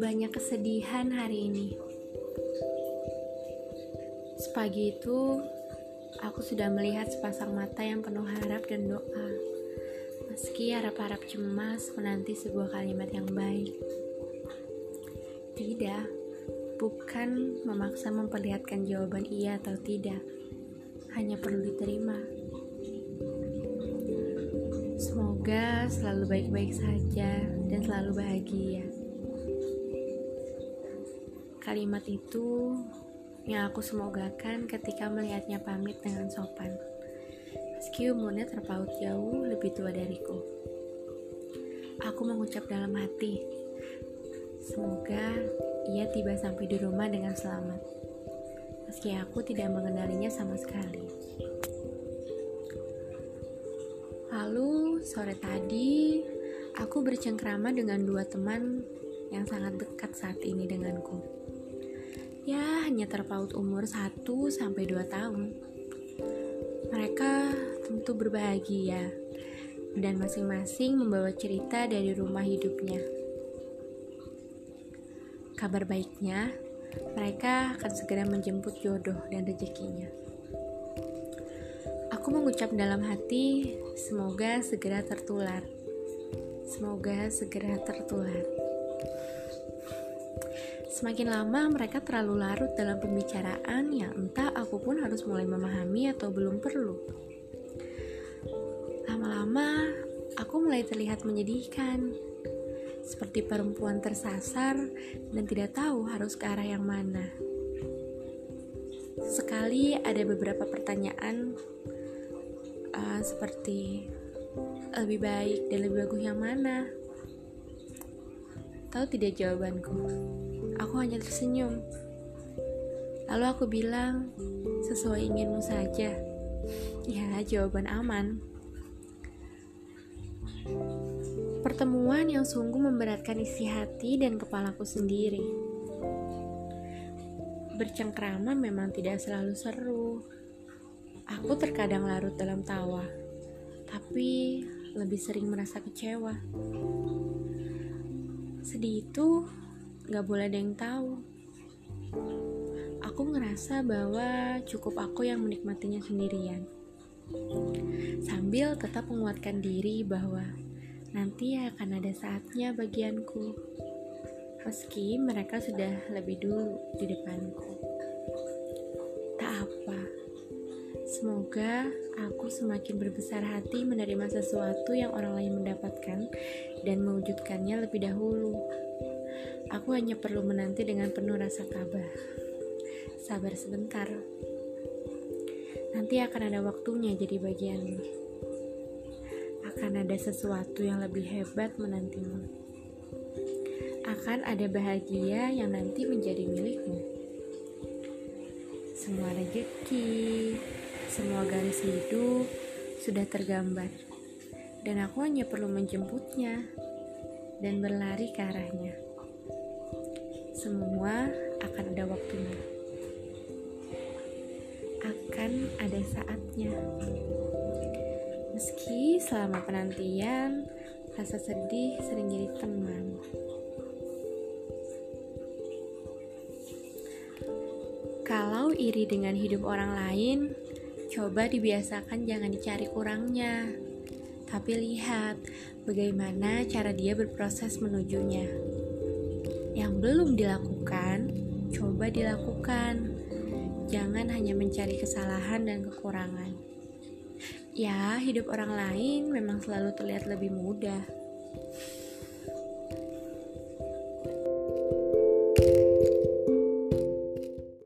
banyak kesedihan hari ini. Sepagi itu, aku sudah melihat sepasang mata yang penuh harap dan doa. Meski harap-harap cemas menanti sebuah kalimat yang baik. Tidak, bukan memaksa memperlihatkan jawaban iya atau tidak. Hanya perlu diterima. Semoga selalu baik-baik saja dan selalu bahagia. Kalimat itu yang aku semogakan ketika melihatnya pamit dengan sopan. Meski umurnya terpaut jauh lebih tua dariku. Aku mengucap dalam hati, semoga ia tiba sampai di rumah dengan selamat. Meski aku tidak mengenalinya sama sekali. Lalu sore tadi, aku bercengkrama dengan dua teman yang sangat dekat saat ini denganku. Ya, hanya terpaut umur 1 sampai 2 tahun. Mereka tentu berbahagia dan masing-masing membawa cerita dari rumah hidupnya. Kabar baiknya, mereka akan segera menjemput jodoh dan rezekinya. Aku mengucap dalam hati, semoga segera tertular. Semoga segera tertular. Semakin lama mereka terlalu larut dalam pembicaraan yang entah aku pun harus mulai memahami atau belum perlu. Lama-lama aku mulai terlihat menyedihkan. Seperti perempuan tersasar dan tidak tahu harus ke arah yang mana. Sekali ada beberapa pertanyaan uh, seperti lebih baik dan lebih bagus yang mana? Tahu tidak jawabanku? Aku hanya tersenyum. Lalu aku bilang, sesuai inginmu saja. Ya, jawaban aman. Pertemuan yang sungguh memberatkan isi hati dan kepalaku sendiri. Bercengkrama memang tidak selalu seru, Aku terkadang larut dalam tawa, tapi lebih sering merasa kecewa. Sedih itu gak boleh ada yang tahu. Aku ngerasa bahwa cukup aku yang menikmatinya sendirian. Sambil tetap menguatkan diri bahwa nanti akan ada saatnya bagianku. Meski mereka sudah lebih dulu di depanku. Tak apa Semoga aku semakin berbesar hati menerima sesuatu yang orang lain mendapatkan dan mewujudkannya lebih dahulu. Aku hanya perlu menanti dengan penuh rasa tabah. Sabar sebentar. Nanti akan ada waktunya jadi bagianmu. Akan ada sesuatu yang lebih hebat menantimu. Akan ada bahagia yang nanti menjadi milikmu. Semua rezeki, semua garis hidup sudah tergambar, dan aku hanya perlu menjemputnya dan berlari ke arahnya. Semua akan ada waktunya, akan ada saatnya. Meski selama penantian, rasa sedih sering jadi teman. Kalau iri dengan hidup orang lain, Coba dibiasakan jangan dicari kurangnya, tapi lihat bagaimana cara dia berproses menujunya. Yang belum dilakukan, coba dilakukan. Jangan hanya mencari kesalahan dan kekurangan. Ya, hidup orang lain memang selalu terlihat lebih mudah.